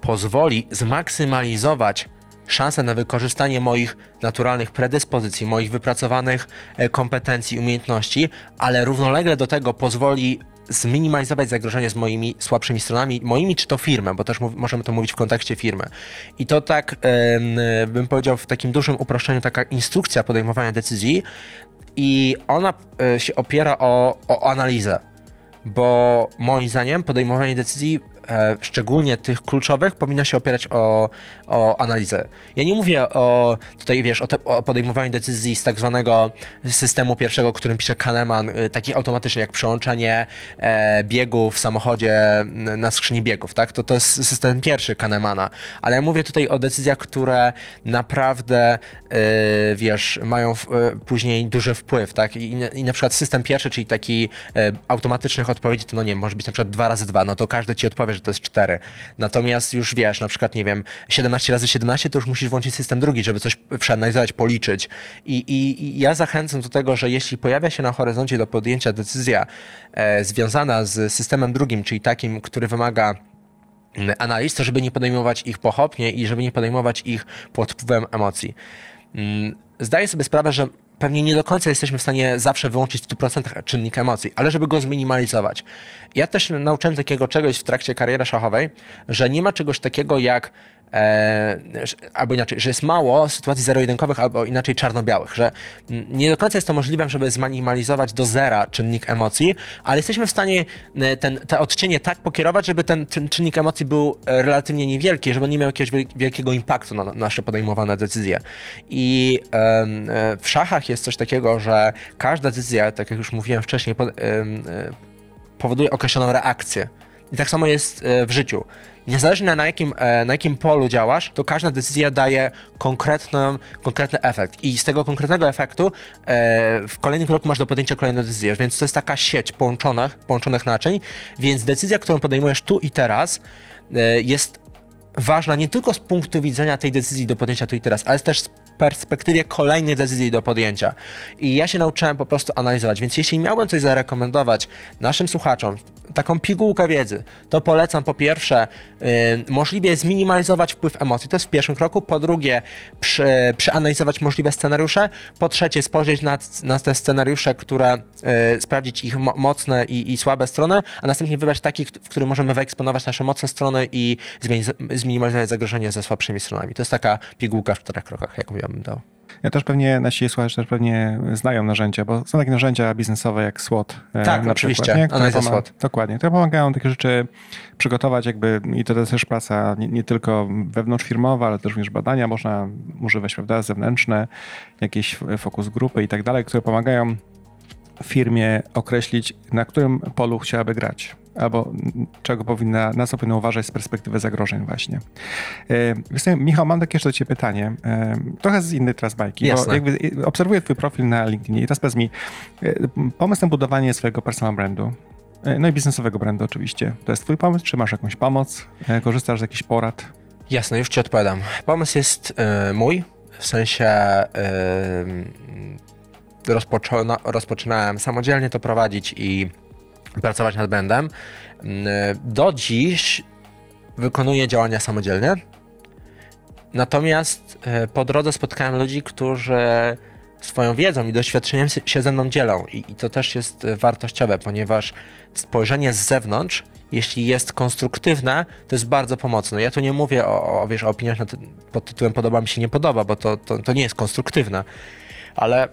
pozwoli zmaksymalizować szansę na wykorzystanie moich naturalnych predyspozycji, moich wypracowanych e, kompetencji, umiejętności, ale równolegle do tego pozwoli zminimalizować zagrożenie z moimi słabszymi stronami, moimi czy to firmę, bo też możemy to mówić w kontekście firmy. I to tak, bym powiedział, w takim dużym uproszczeniu, taka instrukcja podejmowania decyzji i ona e, się opiera o, o analizę, bo moim zdaniem podejmowanie decyzji E, szczególnie tych kluczowych, powinna się opierać o, o analizę. Ja nie mówię o tutaj, wiesz, o, te, o podejmowaniu decyzji z tak zwanego systemu pierwszego, którym pisze Kahneman, y, takich automatycznie jak przełączenie e, biegów w samochodzie na skrzyni biegów, tak? To, to jest system pierwszy Kahnemana. Ale ja mówię tutaj o decyzjach, które naprawdę, y, wiesz, mają w, y, później duży wpływ, tak? I, I, na przykład system pierwszy, czyli taki e, automatycznych odpowiedzi, to no nie może być na przykład dwa razy dwa, no to każdy ci odpowie, że to jest 4. Natomiast już wiesz, na przykład, nie wiem, 17 razy 17 to już musisz włączyć system drugi, żeby coś przeanalizować, policzyć. I, i, i ja zachęcam do tego, że jeśli pojawia się na horyzoncie do podjęcia decyzja e, związana z systemem drugim, czyli takim, który wymaga mm, analiz, to żeby nie podejmować ich pochopnie i żeby nie podejmować ich pod wpływem emocji. Mm, zdaję sobie sprawę, że pewnie nie do końca jesteśmy w stanie zawsze wyłączyć w 100% czynnik emocji, ale żeby go zminimalizować. Ja też nauczyłem takiego czegoś w trakcie kariery szachowej, że nie ma czegoś takiego jak e, albo inaczej, że jest mało sytuacji zero-jedynkowych, albo inaczej czarno-białych, że nie do końca jest to możliwe, żeby zminimalizować do zera czynnik emocji, ale jesteśmy w stanie e, ten, te odcienie tak pokierować, żeby ten, czynnik emocji był e, relatywnie niewielki, żeby nie miał jakiegoś wielkiego impaktu na nasze podejmowane decyzje. I e, w szachach jest coś takiego, że każda decyzja, tak jak już mówiłem wcześniej, pod, powoduje określoną reakcję. I tak samo jest w życiu niezależnie na jakim, e, na jakim polu działasz, to każda decyzja daje konkretny, konkretny efekt. I z tego konkretnego efektu e, w kolejnym kroku masz do podjęcia kolejną decyzję. Więc to jest taka sieć połączonych, połączonych naczyń, więc decyzja, którą podejmujesz tu i teraz, e, jest ważna nie tylko z punktu widzenia tej decyzji do podjęcia tu i teraz, ale też z perspektywie kolejnych decyzji do podjęcia. I ja się nauczyłem po prostu analizować, więc jeśli miałbym coś zarekomendować naszym słuchaczom, taką pigułkę wiedzy, to polecam po pierwsze yy, możliwie zminimalizować wpływ emocji, to jest w pierwszym kroku, po drugie przy, przeanalizować możliwe scenariusze, po trzecie spojrzeć na, na te scenariusze, które yy, sprawdzić ich mo mocne i, i, słabe strony, a następnie wybrać taki, w którym możemy wyeksponować nasze mocne strony i zminimalizować zagrożenie ze słabszymi stronami. To jest taka pigułka w czterech krokach, jak mówiłem bym dał. Ja też pewnie, nasi słuchacze też pewnie znają narzędzia, bo są takie narzędzia biznesowe jak SWOT. E, tak, na oczywiście, przykład, analiza SWOT. Dokładnie, które pomagają takie rzeczy przygotować jakby i to jest też praca nie, nie tylko wewnątrzfirmowa, ale też również badania można używać, prawda, zewnętrzne, jakieś fokus grupy i tak dalej, które pomagają firmie określić, na którym polu chciałaby grać albo czego powinna, na co powinna uważać z perspektywy zagrożeń właśnie. E, Michał, mam takie jeszcze do ciebie pytanie, e, trochę z innej teraz bajki, Jasne. bo jakby obserwuję twój profil na LinkedInie i teraz powiedz mi, e, pomysł na budowanie swojego personal brandu, no i biznesowego brandu oczywiście, to jest twój pomysł, czy masz jakąś pomoc, korzystasz z jakichś porad? Jasne, już ci odpowiadam. Pomysł jest mój, w sensie rozpoczyna, rozpoczynałem samodzielnie to prowadzić i pracować nad brandem. Mm, do dziś wykonuję działania samodzielnie. Natomiast e, po drodze spotkałem ludzi, którzy swoją wiedzą i doświadczeniem się ze mną dzielą. I, I, to też jest wartościowe, ponieważ spojrzenie z zewnątrz jeśli jest konstruktywne, to jest bardzo pomocne. Ja tu nie mówię o, o wiesz, o opiniach pod tytułem podoba mi się, nie podoba, bo to, to, to nie jest konstruktywne, ale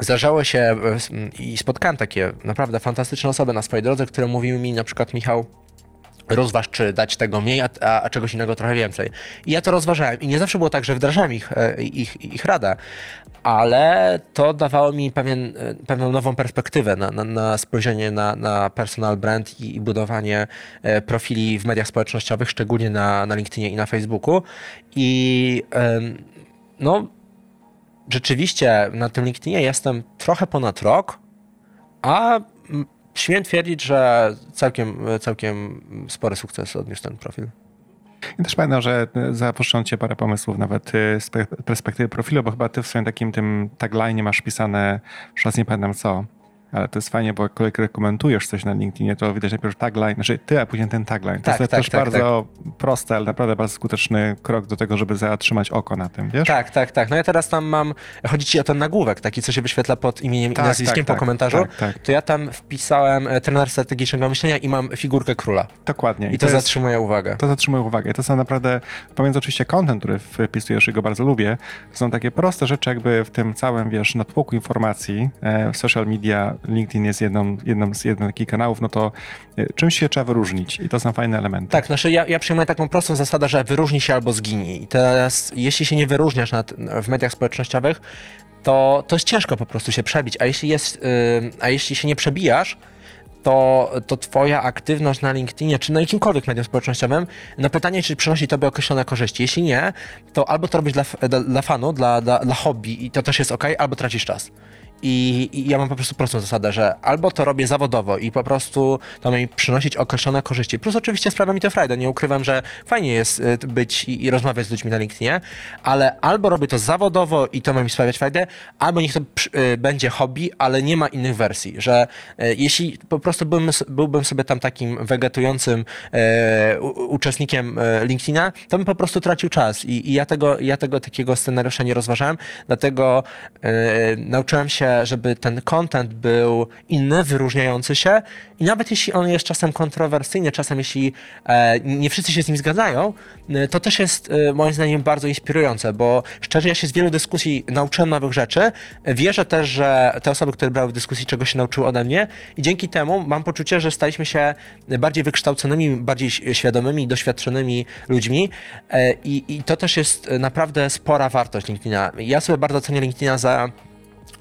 zdarzało się e, i spotkałem takie naprawdę fantastyczne osoby na swojej drodze, które mówiły mi na przykład Michał, rozważ, czy dać tego mniej, a, a, czegoś innego trochę więcej. I ja to rozważałem. I nie zawsze było tak, że wdrażałem ich, e, ich, ich radę, ale to dawało mi pewien, e, pewną nową perspektywę na, na, na spojrzenie na, na personal brand i, i, budowanie profili w mediach społecznościowych, szczególnie na, na LinkedInie i na Facebooku. I no, rzeczywiście na tym LinkedInie jestem trochę ponad rok, a śmiem twierdzić, że całkiem, całkiem spory sukces odniósł ten profil. I też pamiętam, że zapuszczą cię parę pomysłów nawet y, z perspektywy profilu, bo chyba ty w swoim takim tym tagline masz pisane, już nie pamiętam co, ale to jest fajnie, bo jak komentujesz coś na LinkedInie, to widać najpierw tagline, znaczy ty, a później ten tagline. To tak, jest tak, też tak, bardzo tak. prosty, ale naprawdę bardzo skuteczny krok do tego, żeby zatrzymać oko na tym, wiesz? Tak, tak, tak. No ja teraz tam mam, chodzi ci o ten nagłówek, taki, co się wyświetla pod imieniem tak, i nazwiskiem tak, po tak, komentarzu, to ja tam wpisałem e, trener strategicznego myślenia i mam figurkę króla. Dokładnie. I, I to, to jest, zatrzymuje uwagę. To zatrzymuje uwagę. I to są naprawdę, pomiędzy oczywiście content, który wpisujesz i go bardzo lubię, to są takie proste rzeczy jakby w tym całym, wiesz, natłoku informacji, e, social media, LinkedIn jest jedną, jedną z jednym takich kanałów, no to e, czymś się trzeba wyróżnić i to są fajne elementy. Tak, znaczy ja, ja przyjmuję taką prostą zasadę, że wyróżni się albo zginie. I teraz, jeśli się nie wyróżniasz nad, w mediach społecznościowych, to, to jest ciężko po prostu się przebić. A jeśli, jest, yy, a jeśli się nie przebijasz, to, to twoja aktywność na LinkedInie, czy na jakimkolwiek medium społecznościowym, na pytanie, czy przynosi tobie określone korzyści. Jeśli nie, to albo to robisz dla, dla, dla fanu, dla, dla, dla hobby i to też jest ok, albo tracisz czas. I, I, ja mam po prostu prostą zasadę, że albo to robię zawodowo i po prostu to mi przynosić określone korzyści. Plus oczywiście sprawia mi to frajdę. Nie ukrywam, że fajnie jest y, być i, i rozmawiać z ludźmi na LinkedInie, ale albo robię to zawodowo i to ma mi sprawiać frajdę, albo niech to y, będzie hobby, ale nie ma innych wersji. Że y, jeśli po prostu byłbym, byłbym sobie tam takim wegetującym uczestnikiem LinkedIna, to bym po prostu tracił czas. I, i ja, tego, ja tego takiego scenariusza nie rozważałem, dlatego nauczyłem się się, żeby ten content był inny, wyróżniający się i nawet jeśli on jest czasem kontrowersyjny, czasem jeśli e, nie wszyscy się z nim zgadzają, e, to też jest e, moim zdaniem bardzo inspirujące, bo szczerze ja się z wielu dyskusji nauczyłem nowych rzeczy. Wierzę też, że te osoby, które brały w dyskusji, czegoś się nauczyły ode mnie i dzięki temu mam poczucie, że staliśmy się bardziej wykształconymi, bardziej świadomymi, doświadczonymi ludźmi i, i to też jest naprawdę spora wartość LinkedIna. Ja sobie bardzo cenię LinkedIna za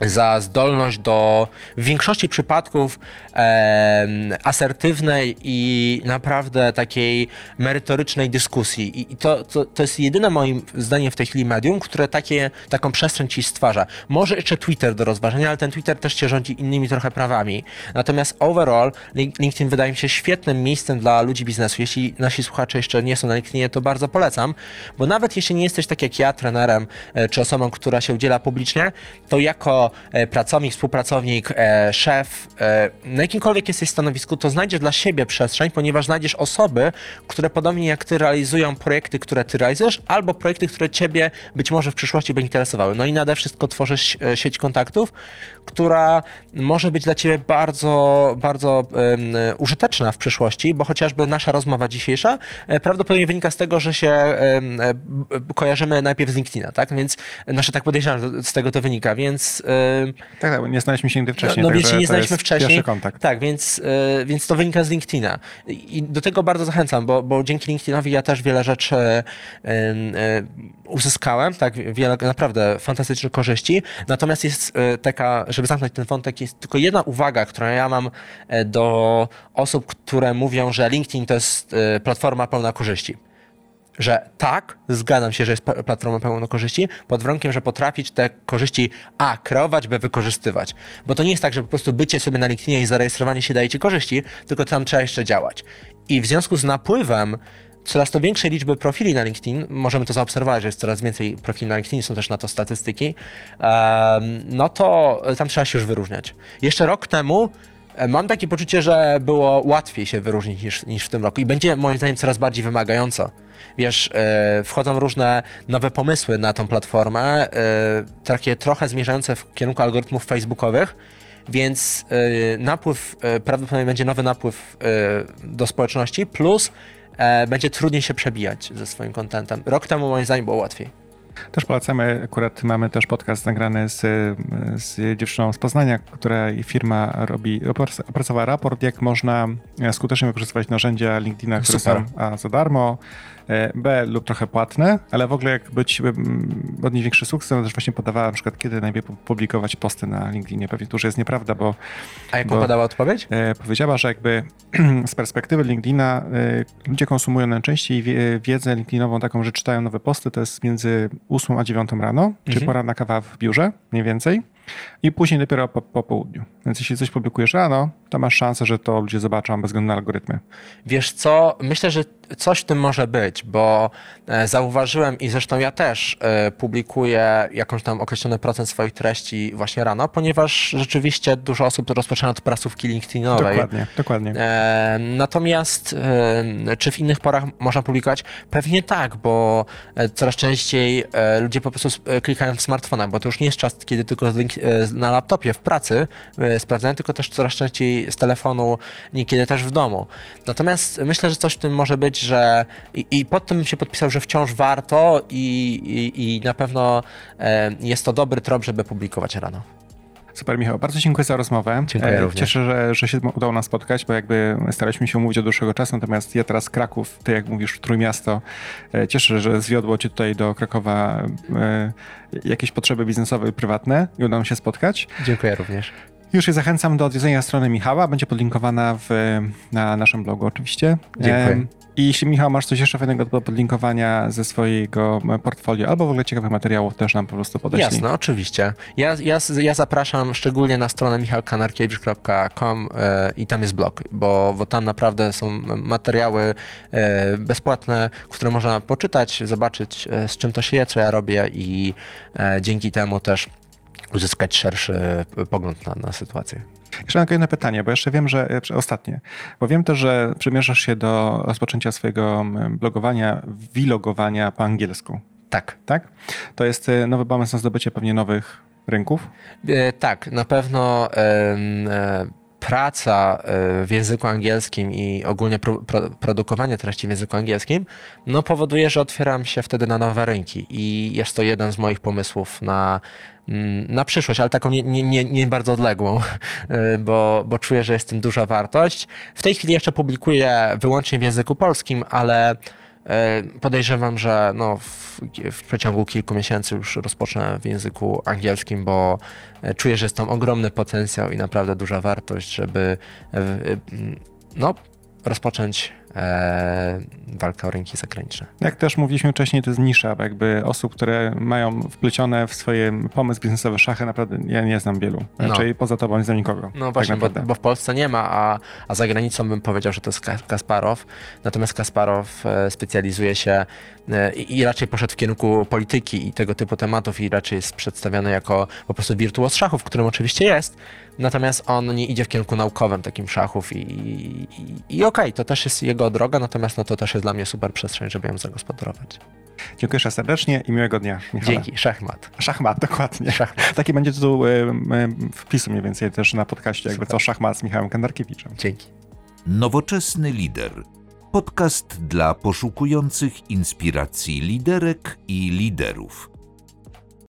za zdolność do w większości przypadków e, asertywnej i naprawdę takiej merytorycznej dyskusji. I, i to, to, to, jest jedyne moim zdaniem w tej chwili medium, które takie, taką przestrzeń ci stwarza. Może jeszcze Twitter do rozważenia, ale ten Twitter też cię rządzi innymi trochę prawami. Natomiast overall LinkedIn wydaje mi się świetnym miejscem dla ludzi biznesu. Jeśli nasi słuchacze jeszcze nie są na LinkedInie, to bardzo polecam, bo nawet jeśli nie jesteś tak jak ja, trenerem e, czy osobą, która się udziela publicznie, to jako E, pracownik, współpracownik, e, szef, e, na jakimkolwiek jesteś stanowisku, to znajdziesz dla siebie przestrzeń, ponieważ znajdziesz osoby, które podobnie jak ty realizują projekty, które ty realizujesz, albo projekty, które ciebie być może w przyszłości by interesowały. No i nade wszystko tworzysz sieć kontaktów, która może być dla ciebie bardzo, bardzo użyteczna w przyszłości, bo chociażby nasza rozmowa dzisiejsza prawdopodobnie wynika z tego, że się kojarzymy najpierw z LinkedIna, tak? Więc, znaczy tak podejrzewam, z tego to wynika, więc tak, tak, nie znaliśmy się nigdy wcześniej. No, no więc się nie znaliśmy wcześniej. kontakt. Tak, więc, y, więc to wynika z LinkedIna. I do tego bardzo zachęcam, bo, bo dzięki LinkedInowi ja też wiele rzeczy y, uzyskałem, tak, wiele naprawdę fantastycznych korzyści. Natomiast jest taka, żeby zamknąć ten wątek, jest tylko jedna uwaga, którą ja mam do osób, które mówią, że LinkedIn to jest platforma pełna korzyści że tak, zgadzam się, że jest platformą pełną korzyści, pod warunkiem, że potrafić te korzyści A kreować, B wykorzystywać. Bo to nie jest tak, że po prostu bycie sobie na LinkedInie i zarejestrowanie się daje ci korzyści, tylko tam trzeba jeszcze działać. I w związku z napływem coraz to większej liczby profili na LinkedIn, możemy to zaobserwować, że jest coraz więcej profili na LinkedIn, są też na to statystyki, no to tam trzeba się już wyróżniać. Jeszcze rok temu Mam takie poczucie, że było łatwiej się wyróżnić niż, niż w tym roku i będzie moim zdaniem coraz bardziej wymagająco wiesz, e, wchodzą różne nowe pomysły na tą platformę, e, takie trochę zmierzające w kierunku algorytmów facebookowych, więc napływ, prawdopodobnie będzie nowy napływ do społeczności, plus będzie trudniej się przebijać ze swoim kontentem. Rok temu moim zdaniem było łatwiej. Też polecamy, akurat mamy też podcast nagrany z, z dziewczyną z Poznania, która firma robi, opracowała raport, jak można skutecznie wykorzystywać narzędzia LinkedIna, które Super. są a, za darmo, B lub trochę płatne, ale w ogóle jak być, odnieść większy sukces, to też właśnie podawała na przykład, kiedy najlepiej publikować posty na LinkedInie. Pewnie to już jest nieprawda, bo... A jaką podała odpowiedź? E, powiedziała, że jakby z perspektywy LinkedIna e, ludzie konsumują najczęściej wiedzę LinkedInową taką, że czytają nowe posty, to jest między 8 a 9 rano, mhm. czy pora na kawa w biurze, mniej więcej i później dopiero po, po, południu. Więc jeśli coś publikujesz rano, to masz szansę, że to ludzie zobaczą bez względu na algorytmy. Wiesz co, myślę, że coś w tym może być, bo e, zauważyłem i zresztą ja też e, publikuję jakąś tam określony procent swoich treści właśnie rano, ponieważ rzeczywiście dużo osób rozpoczyna od prasówki LinkedInowej. Dokładnie, dokładnie. E, natomiast czy w innych porach można publikować? Pewnie tak, bo coraz częściej ludzie po prostu klikają w smartfonach, bo to już nie jest czas, kiedy tylko na laptopie w pracy sprawdzają, tylko też coraz częściej z telefonu, niekiedy też w domu. Natomiast myślę, że coś w tym może być, że i, i pod tym się podpisał, że wciąż warto i, i, i na pewno e, jest to dobry trop, żeby publikować rano. Super, Michał. Bardzo dziękuję za rozmowę. Dziękuję e, również. Cieszę, że, że się udało nas spotkać, bo jakby staraliśmy się umówić od dłuższego czasu, natomiast ja teraz Kraków, ty jak mówisz, Trójmiasto. E, cieszę, że zwiodło cię tutaj do Krakowa e, jakieś potrzeby biznesowe i prywatne i udało się spotkać. Dziękuję również. Już je zachęcam do odwiedzenia strony Michała. Będzie podlinkowana w, na naszym blogu oczywiście. Dziękuję. I jeśli Michał masz coś jeszcze fajnego do podlinkowania ze swojego portfolio albo w ogóle ciekawych materiałów, też nam po prostu podeślij. Jasne, oczywiście. Ja, ja, ja zapraszam szczególnie na stronę michalkanarkiewicz.com e, i tam jest blog, bo, bo tam naprawdę są materiały e, bezpłatne, które można poczytać, zobaczyć e, z czym to się je, co ja robię i dzięki temu też uzyskać szerszy pogląd na, na sytuację. Jeszcze mam kolejne pytanie, bo jeszcze wiem, że e, ostatnie, bo wiem też, że przymierzasz się do rozpoczęcia swojego blogowania, vlogowania po angielsku. Tak. Tak? To jest e, nowy pomysł na zdobycie pewnie nowych rynków? E, tak, na pewno e, praca w języku angielskim i ogólnie pro, pro, produkowanie treści w języku angielskim, no powoduje, że otwieram się wtedy na nowe rynki i jest to jeden z moich pomysłów na Mm, na przyszłość, ale taką nie, nie, nie, bardzo odległą, y, bo, bo czuję, że jest tym duża wartość. W tej chwili jeszcze publikuję wyłącznie w języku polskim, ale podejrzewam, że no w, w przeciągu kilku miesięcy już rozpocznę w języku angielskim, bo y, czuję, że jest tam ogromny potencjał i naprawdę duża wartość, żeby no, rozpocząć e, walkę o rynki zagraniczne. Jak też mówiliśmy wcześniej, to jest nisza, jakby osób, które mają wplecione w swoje pomysł biznesowy szachy, naprawdę ja nie znam wielu. Raczej no. poza tobą nie znam nikogo. No tak właśnie, bo, bo, w Polsce nie ma, a, a za granicą bym powiedział, że to jest Kasparow. Natomiast Kasparow e, specjalizuje się e, i, i raczej poszedł w kierunku polityki i tego typu tematów i raczej jest przedstawiany jako po prostu wirtuoz szachów, którym oczywiście jest, Natomiast on nie idzie w kierunku naukowym takim szachów i, i, i okej, okay, to też jest jego droga, natomiast no to też jest dla mnie super przestrzeń, żeby ją zagospodarować. Dziękuję serdecznie i miłego dnia. Michale. Dzięki, szachmat. Szachmat, dokładnie. Szachmat. Taki będzie tytuł y, y, wpisu mniej więcej też na podcaście, jakby co szachmat z Michałem Kandarkiewiczem. Dzięki. Nowoczesny lider. Podcast dla poszukujących inspiracji liderek i liderów.